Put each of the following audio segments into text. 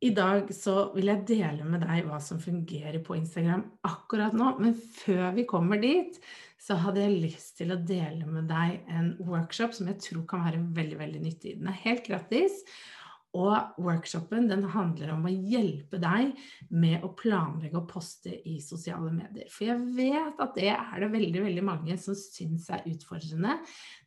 I dag så vil jeg dele med deg hva som fungerer på Instagram akkurat nå. Men før vi kommer dit, så hadde jeg lyst til å dele med deg en workshop som jeg tror kan være veldig, veldig nyttig. Den er helt gratis. Og workshopen den handler om å hjelpe deg med å planlegge og poste i sosiale medier. For jeg vet at det er det veldig veldig mange som syns er utfordrende.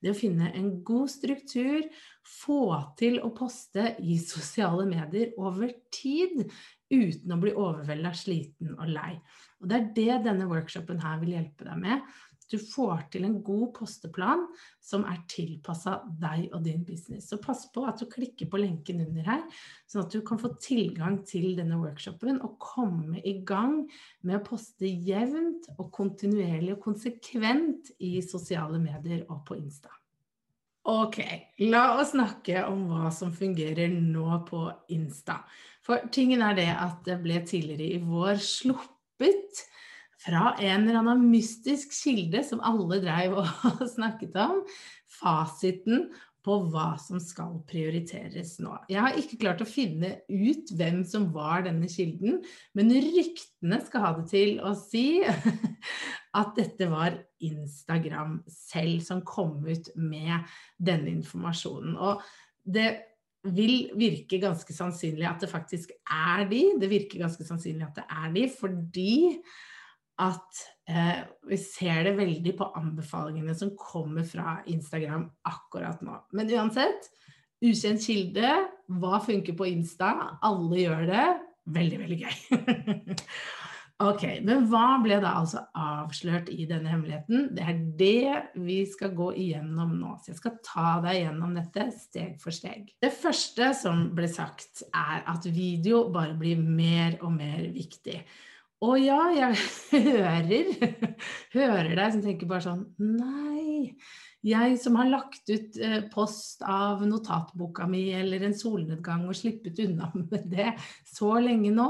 Det å finne en god struktur, få til å poste i sosiale medier over tid uten å bli overvelda, sliten og lei. Og Det er det denne workshopen her vil hjelpe deg med du får til en god posteplan som er tilpassa deg og din business. Så pass på at du klikker på lenken under her, sånn at du kan få tilgang til denne workshopen og komme i gang med å poste jevnt og kontinuerlig og konsekvent i sosiale medier og på Insta. Ok, la oss snakke om hva som fungerer nå på Insta. For tingen er det at det ble tidligere i vår sluppet fra en eller annen mystisk kilde som alle dreiv og snakket om, fasiten på hva som skal prioriteres nå. Jeg har ikke klart å finne ut hvem som var denne kilden, men ryktene skal ha det til å si at dette var Instagram selv som kom ut med denne informasjonen. Og det vil virke ganske sannsynlig at det faktisk er de. Det virker ganske sannsynlig at det er de, fordi at eh, vi ser det veldig på anbefalingene som kommer fra Instagram akkurat nå. Men uansett, ukjent kilde, hva funker på Insta? Alle gjør det. Veldig, veldig gøy. ok, men hva ble da altså avslørt i denne hemmeligheten? Det er det vi skal gå igjennom nå. Så jeg skal ta deg gjennom dette steg for steg. Det første som ble sagt, er at video bare blir mer og mer viktig. Og ja, jeg hører, hører deg som tenker bare sånn Nei. Jeg som har lagt ut eh, post av notatboka mi eller en solnedgang og slippet unna med det så lenge nå,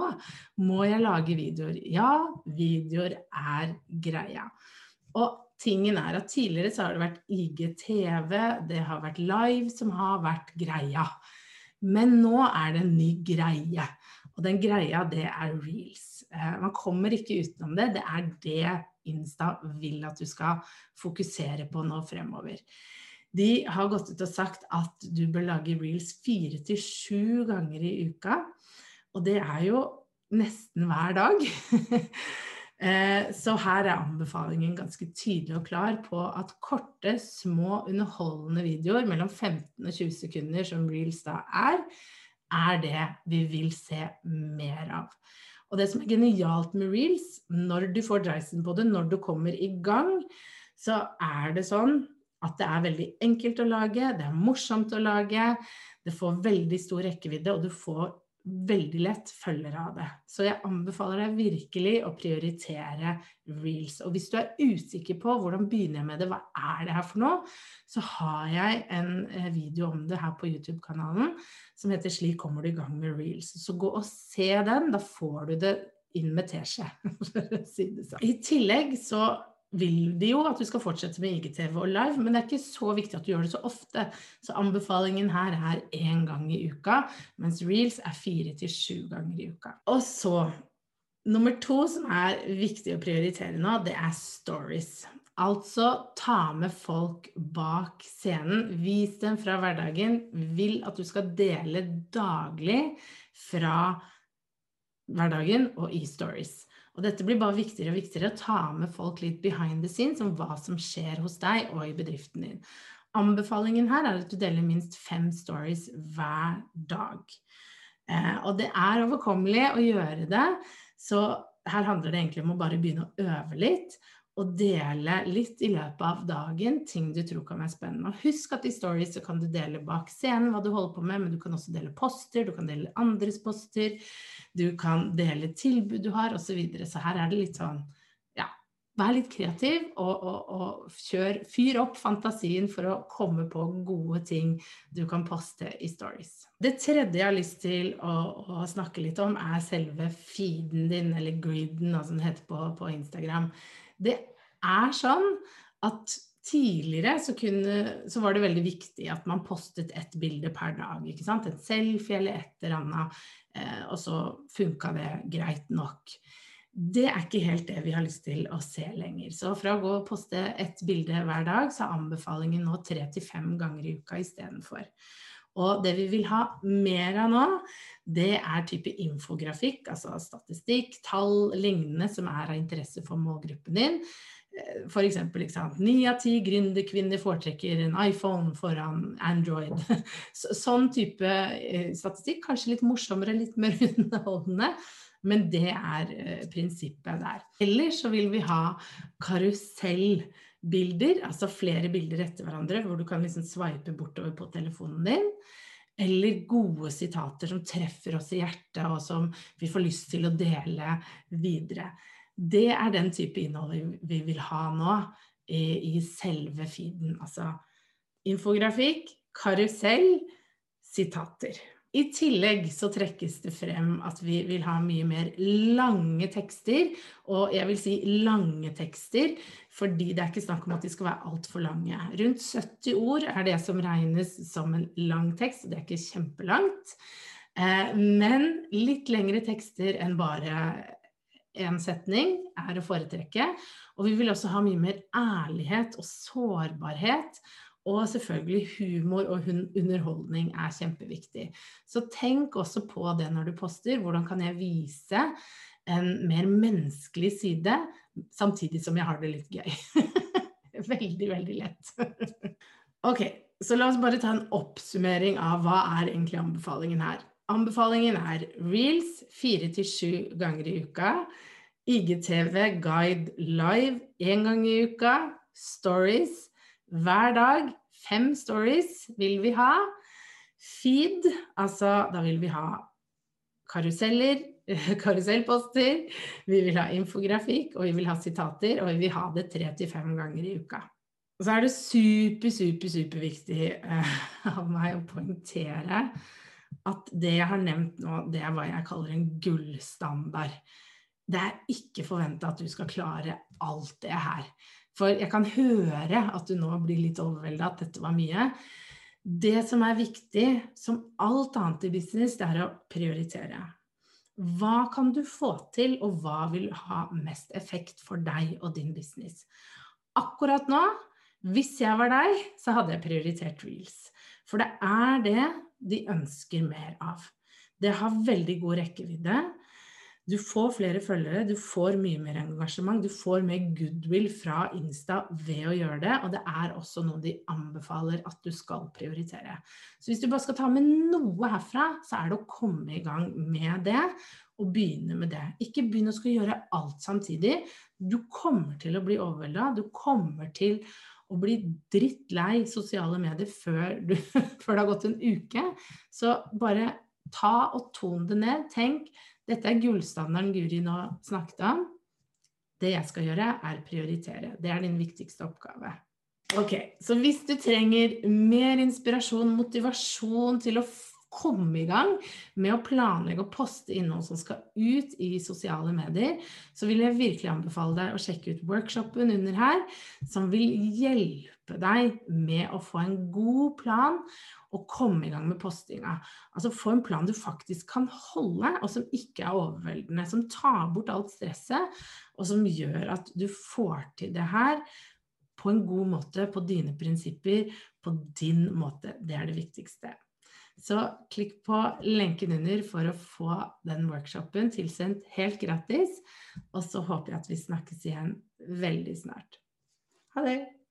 må jeg lage videoer. Ja, videoer er greia. Og tingen er at tidligere så har det vært IGTV, det har vært live som har vært greia. Men nå er det en ny greie. Og den greia, det er reels. Eh, man kommer ikke utenom det. Det er det Insta vil at du skal fokusere på nå fremover. De har gått ut og sagt at du bør lage reels fire til sju ganger i uka. Og det er jo nesten hver dag. Eh, så her er anbefalingen ganske tydelig og klar på at korte, små, underholdende videoer mellom 15 og 20 sekunder, som reels da er, er det vi vil se mer av. Og det som er genialt med reels, når du får dreisen på det, når du kommer i gang, så er det sånn at det er veldig enkelt å lage, det er morsomt å lage, det får veldig stor rekkevidde, og du får veldig lett følger av det. Så jeg anbefaler deg virkelig å prioritere reels. Og hvis du er usikker på hvordan begynner jeg med det, hva er det her for noe, så har jeg en eh, video om det her på YouTube-kanalen som heter 'Slik kommer du i gang med reels'. Så gå og se den, da får du det inn med teskje, for å si det sånn. I tillegg så vil de jo at du skal fortsette med IGTV og live, men det er ikke så viktig at du gjør det så ofte. Så anbefalingen her er én gang i uka, mens reels er fire til sju ganger i uka. Og så nummer to som er viktig å prioritere nå, det er stories. Altså ta med folk bak scenen. Vis dem fra hverdagen. Vil at du skal dele daglig fra hverdagen og i stories. Og dette blir bare viktigere og viktigere å ta med folk litt behind the scenes om hva som skjer hos deg og i bedriften din. Anbefalingen her er at du deler minst fem stories hver dag. Eh, og det er overkommelig å gjøre det, så her handler det egentlig om å bare begynne å øve litt og dele litt i løpet av dagen ting du tror kan være spennende. Og husk at i stories så kan du dele bak scenen hva du holder på med, men du kan også dele poster, du kan dele andres poster, du kan dele tilbud du har, osv. Så, videre. så her er det litt sånn ja, vær litt kreativ og, og, og kjør, fyr opp fantasien for å komme på gode ting du kan poste i stories. Det tredje jeg har lyst til å, å snakke litt om, er selve feeden din, eller griden, som det heter på, på Instagram. Det er sånn at tidligere så, kunne, så, var det veldig viktig at man postet ett bilde per dag. ikke sant? En selfie eller et eller annet. Eh, og så funka det greit nok. Det er ikke helt det vi har lyst til å se lenger. Så fra å gå og poste ett bilde hver dag, så er anbefalingen nå tre til fem ganger i uka istedenfor. Og det vi vil ha mer av nå, det er type infografikk, altså statistikk, tall, lignende som er av interesse for målgruppen din. Eh, F.eks. ni av ti gründerkvinner foretrekker en iPhone foran Android. Sånn type eh, statistikk, kanskje litt morsommere, litt mer underholdende. Men det er eh, prinsippet der. Ellers så vil vi ha karusell bilder, altså flere bilder etter hverandre, hvor du kan liksom sveipe bortover på telefonen din. Eller gode sitater som treffer oss i hjertet, og som vi får lyst til å dele videre. Det er den type innhold vi vil ha nå i, i selve feeden. Altså infografikk, karusell, sitater. I tillegg så trekkes det frem at vi vil ha mye mer lange tekster. Og jeg vil si lange tekster, fordi det er ikke snakk om at de skal være altfor lange. Rundt 70 ord er det som regnes som en lang tekst, og det er ikke kjempelangt. Eh, men litt lengre tekster enn bare én setning er å foretrekke. Og vi vil også ha mye mer ærlighet og sårbarhet og selvfølgelig humor og underholdning er kjempeviktig. Så tenk også på det når du poster. Hvordan kan jeg vise en mer menneskelig side, samtidig som jeg har det litt gøy? veldig, veldig lett. ok, så la oss bare ta en oppsummering av hva er egentlig anbefalingen her. Anbefalingen er reels fire til sju ganger i uka. IGTV Guide Live én gang i uka. Stories hver dag. Fem stories vil vi ha. Feed, altså da vil vi ha karuseller, karusellposter, vi vil ha infografikk, og vi vil ha sitater, og vi vil ha det tre til fem ganger i uka. Og så er det super, super, superviktig uh, av meg å poengtere at det jeg har nevnt nå, det er hva jeg kaller en gullstandard. Det er ikke forventa at du skal klare alt det her. For jeg kan høre at du nå blir litt overvelda at dette var mye. Det som er viktig, som alt annet i business, det er å prioritere. Hva kan du få til, og hva vil ha mest effekt for deg og din business? Akkurat nå, hvis jeg var deg, så hadde jeg prioritert reels. For det er det de ønsker mer av. Det har veldig god rekkevidde. Du får flere følgere, du får mye mer engasjement, du får mer goodwill fra Insta ved å gjøre det, og det er også noe de anbefaler at du skal prioritere. Så hvis du bare skal ta med noe herfra, så er det å komme i gang med det, og begynne med det. Ikke begynne å skal gjøre alt samtidig. Du kommer til å bli overvelda, du kommer til å bli drittlei sosiale medier før, du, før det har gått en uke. Så bare ta og ton det ned. Tenk dette er gullstandarden Guri nå snakket om. Det jeg skal gjøre, er prioritere. Det er din viktigste oppgave. Ok, Så hvis du trenger mer inspirasjon, motivasjon til å komme i gang med å planlegge og poste innhold som skal ut i sosiale medier, så vil jeg virkelig anbefale deg å sjekke ut workshopen under her, som vil hjelpe deg med å få en god plan og komme i gang med postinga. Altså få en plan du faktisk kan holde, og som ikke er overveldende. Som tar bort alt stresset, og som gjør at du får til det her på en god måte, på dine prinsipper, på din måte. Det er det viktigste. Så klikk på lenken under for å få den workshopen tilsendt helt gratis. Og så håper jeg at vi snakkes igjen veldig snart. Ha det!